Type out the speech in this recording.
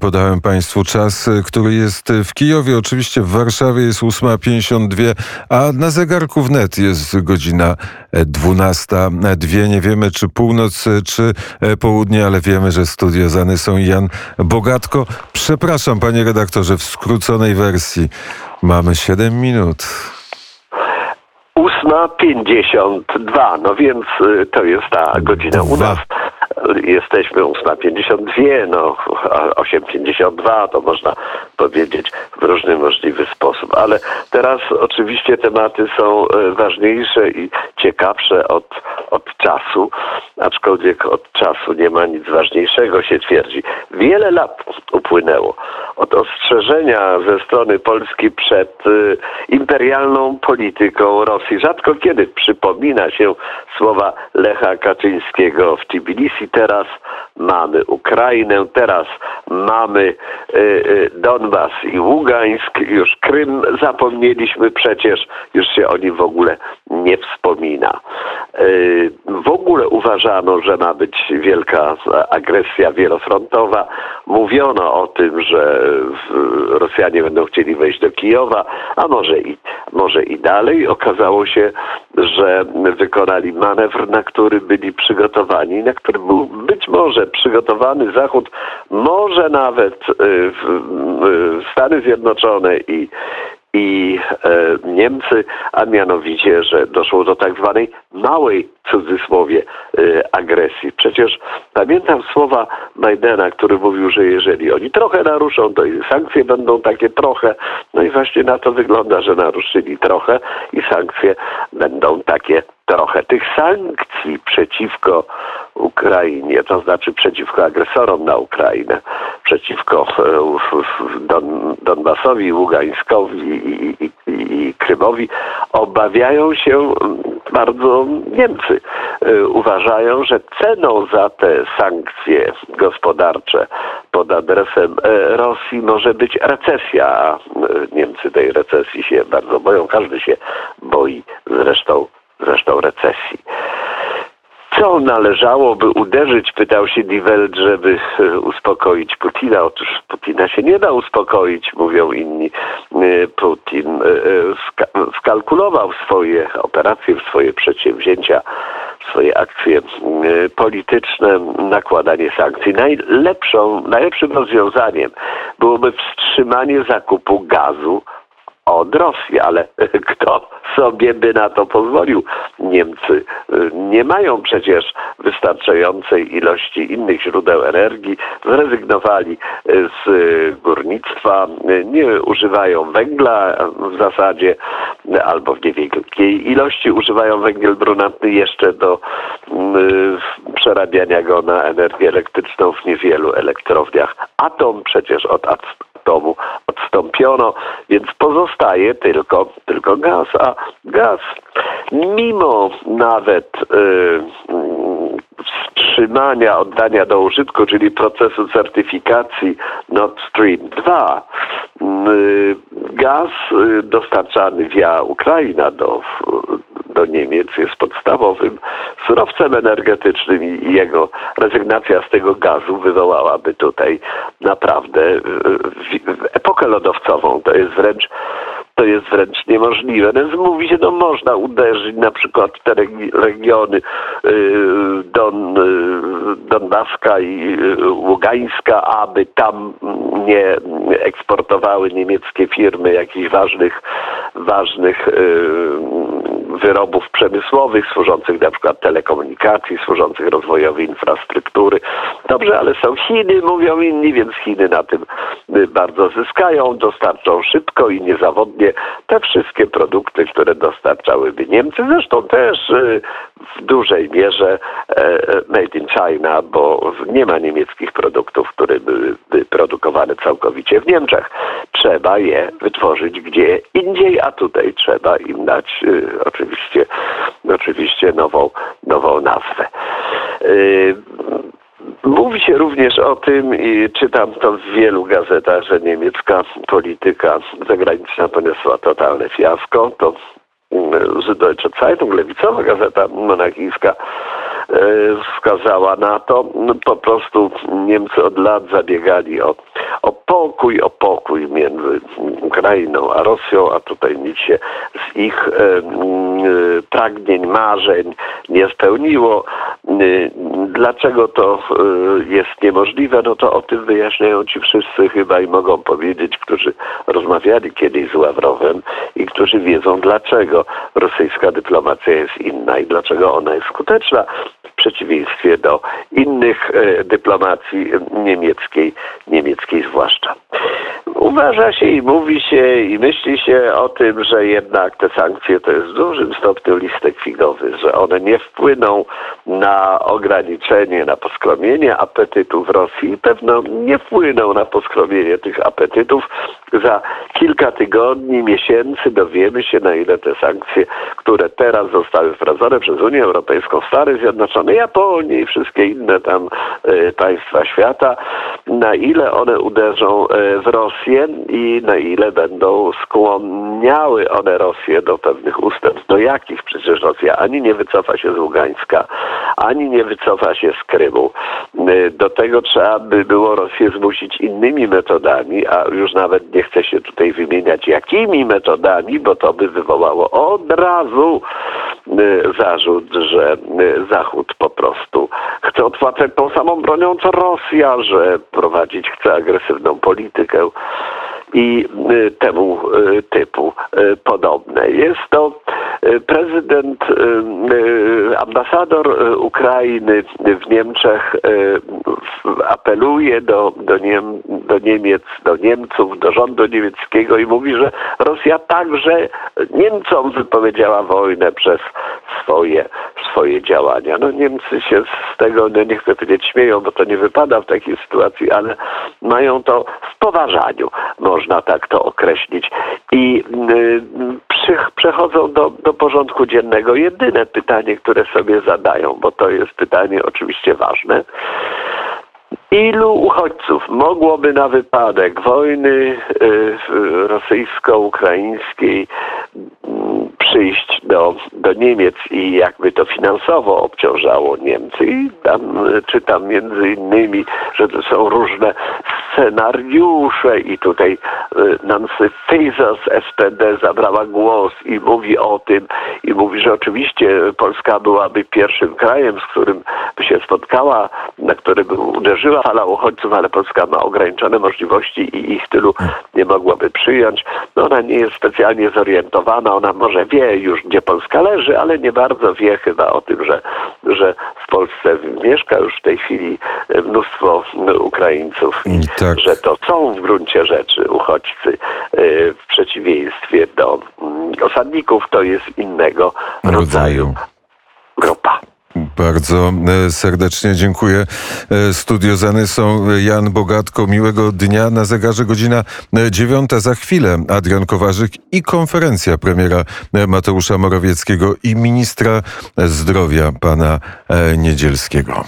Podałem Państwu czas, który jest w Kijowie. Oczywiście w Warszawie jest 8.52, a na zegarku wnet jest godzina 12.02. Nie wiemy, czy północ, czy południe, ale wiemy, że studiozany są Jan Bogatko. Przepraszam, panie redaktorze, w skróconej wersji mamy 7 minut. 8.52, no więc y, to jest ta godzina u nas jesteśmy 8.52, no 8.52 to można powiedzieć w różny możliwy sposób, ale teraz oczywiście tematy są e, ważniejsze i ciekawsze od, od czasu, aczkolwiek od czasu nie ma nic ważniejszego, się twierdzi. Wiele lat upłynęło od ostrzeżenia ze strony Polski przed y, imperialną polityką Rosji. Rzadko kiedy przypomina się słowa Lecha Kaczyńskiego w Tbilisi. Teraz mamy Ukrainę, teraz mamy y, y, Donbas i Ługańsk, już Krym zapomnieliśmy przecież, już się o nim w ogóle nie wspomina. Y, w ogóle uważano, że ma być wielka agresja wielofrontowa. Mówiono o tym, że Rosjanie będą chcieli wejść do Kijowa, a może i, może i dalej. Okazało się, że wykonali manewr, na który byli przygotowani, na który był być może przygotowany Zachód, może nawet y, Stany Zjednoczone i, i e, Niemcy, a mianowicie, że doszło do tak zwanej małej, w cudzysłowie, e, agresji. Przecież pamiętam słowa Bidena, który mówił, że jeżeli oni trochę naruszą, to i sankcje będą takie trochę. No i właśnie na to wygląda, że naruszyli trochę i sankcje będą takie trochę. Tych sankcji przeciwko Ukrainie, to znaczy przeciwko agresorom na Ukrainę, przeciwko e, Don, Donbasowi, Ługańskowi i, i, i Krymowi, obawiają się bardzo Niemcy. E, uważają, że ceną za te sankcje gospodarcze pod adresem e, Rosji może być recesja, a Niemcy tej recesji się bardzo boją. Każdy się boi zresztą, co należałoby uderzyć, pytał się Die Welt, żeby e, uspokoić Putina. Otóż Putina się nie da uspokoić, mówią inni. E, Putin e, skalkulował swoje operacje, swoje przedsięwzięcia, swoje akcje polityczne, nakładanie sankcji. Najlepszą, najlepszym rozwiązaniem byłoby wstrzymanie zakupu gazu od Rosji, ale kto sobie by na to pozwolił? Niemcy y, nie mają przecież wystarczającej ilości innych źródeł energii, zrezygnowali y, z górnictwa, y, nie używają węgla w zasadzie, albo w niewielkiej ilości używają węgiel brunatny jeszcze do przerabiania go na energię elektryczną w niewielu elektrowniach. Atom przecież od atomu odstąpiono, więc pozostaje tylko, tylko gaz. A gaz, mimo nawet yy, wstrzymania oddania do użytku, czyli procesu certyfikacji Nord Stream 2, yy, gaz y, dostarczany via Ukraina do do Niemiec jest podstawowym surowcem energetycznym i jego rezygnacja z tego gazu wywołałaby tutaj naprawdę epokę lodowcową. To jest wręcz to jest wręcz niemożliwe. Więc mówi się, no można uderzyć na przykład te regiony y, Don, y, Donbaska i y, Ługańska, aby tam nie eksportowały niemieckie firmy jakichś ważnych, ważnych wyrobów przemysłowych, służących na przykład telekomunikacji, służących rozwojowi infrastruktury. Dobrze, ale są Chiny, mówią inni, więc Chiny na tym y, bardzo zyskają, dostarczą szybko i niezawodnie te wszystkie produkty, które dostarczałyby Niemcy. Zresztą też y, w dużej mierze e, e, made in China, bo nie ma niemieckich produktów, które byłyby produkowane całkowicie w Niemczech. Trzeba je wytworzyć gdzie indziej, a tutaj trzeba im dać y, oczywiście, oczywiście nową, nową nazwę. Y, mówi się również o tym i czytam to w wielu gazetach, że niemiecka polityka zagraniczna poniosła totalne fiasko. To Süddeutsche Zeitung, lewicowa gazeta monarchijska, wskazała na to. No, po prostu Niemcy od lat zabiegali o, o pokój, o pokój między Ukrainą a Rosją, a tutaj nic się z ich e, pragnień, marzeń nie spełniło. Dlaczego to jest niemożliwe? No to o tym wyjaśniają ci wszyscy chyba i mogą powiedzieć, którzy rozmawiali kiedyś z Ławrowem i którzy wiedzą, dlaczego rosyjska dyplomacja jest inna i dlaczego ona jest skuteczna w przeciwieństwie do innych e, dyplomacji niemieckiej, niemieckiej zwłaszcza. Uważa się i mówi się i myśli się o tym, że jednak te sankcje to jest w dużym stopniu listek figowy, że one nie wpłyną na ograniczenie, na poskromienie apetytów Rosji i pewno nie wpłyną na poskromienie tych apetytów. Za kilka tygodni, miesięcy dowiemy się, na ile te sankcje, które teraz zostały wprowadzone przez Unię Europejską, Stany Zjednoczone, Japonię i wszystkie inne tam e, państwa świata, na ile one uderzą e, w Rosję i na ile będą skłaniały one Rosję do pewnych ustępstw. Do jakich przecież Rosja ani nie wycofa się z Ługańska, ani nie wycofa się z Krymu. E, do tego trzeba by było Rosję zmusić innymi metodami, a już nawet nie chcę się tutaj wymieniać jakimi metodami, bo to by wywołało od razu zarzut, że Zachód po prostu chce odpłacać tą samą bronią co Rosja, że prowadzić chce agresywną politykę i y, temu y, typu y, podobne. Jest to prezydent, ambasador Ukrainy w Niemczech apeluje do, do, Niem, do Niemiec, do Niemców, do rządu niemieckiego i mówi, że Rosja także Niemcom wypowiedziała wojnę przez swoje, swoje działania. No Niemcy się z tego, no nie chcę powiedzieć śmieją, bo to nie wypada w takiej sytuacji, ale mają to w poważaniu, można tak to określić. I y, przechodzą do, do porządku dziennego jedyne pytanie, które sobie zadają, bo to jest pytanie oczywiście ważne. Ilu uchodźców mogłoby na wypadek wojny y, rosyjsko-ukraińskiej przyjść do, do Niemiec i jakby to finansowo obciążało Niemcy. I tam czytam między innymi, że to są różne scenariusze i tutaj y, Nancy Faeser z SPD zabrała głos i mówi o tym i mówi, że oczywiście Polska byłaby pierwszym krajem, z którym by się spotkała, na który by uderzyła fala uchodźców, ale Polska ma ograniczone możliwości i ich tylu nie mogłaby przyjąć. No ona nie jest specjalnie zorientowana, ona może wie już, gdzie Polska leży, ale nie bardzo wie chyba o tym, że, że w Polsce mieszka już w tej chwili mnóstwo Ukraińców tak. że to są w gruncie rzeczy uchodźcy e, w przeciwieństwie do mm, osadników, to jest innego rodzaju grupa. Bardzo e, serdecznie dziękuję. E, studio są Jan Bogatko. Miłego dnia. Na zegarze godzina e, dziewiąta. Za chwilę Adrian Kowarzyk i konferencja premiera Mateusza Morawieckiego i ministra zdrowia pana Niedzielskiego.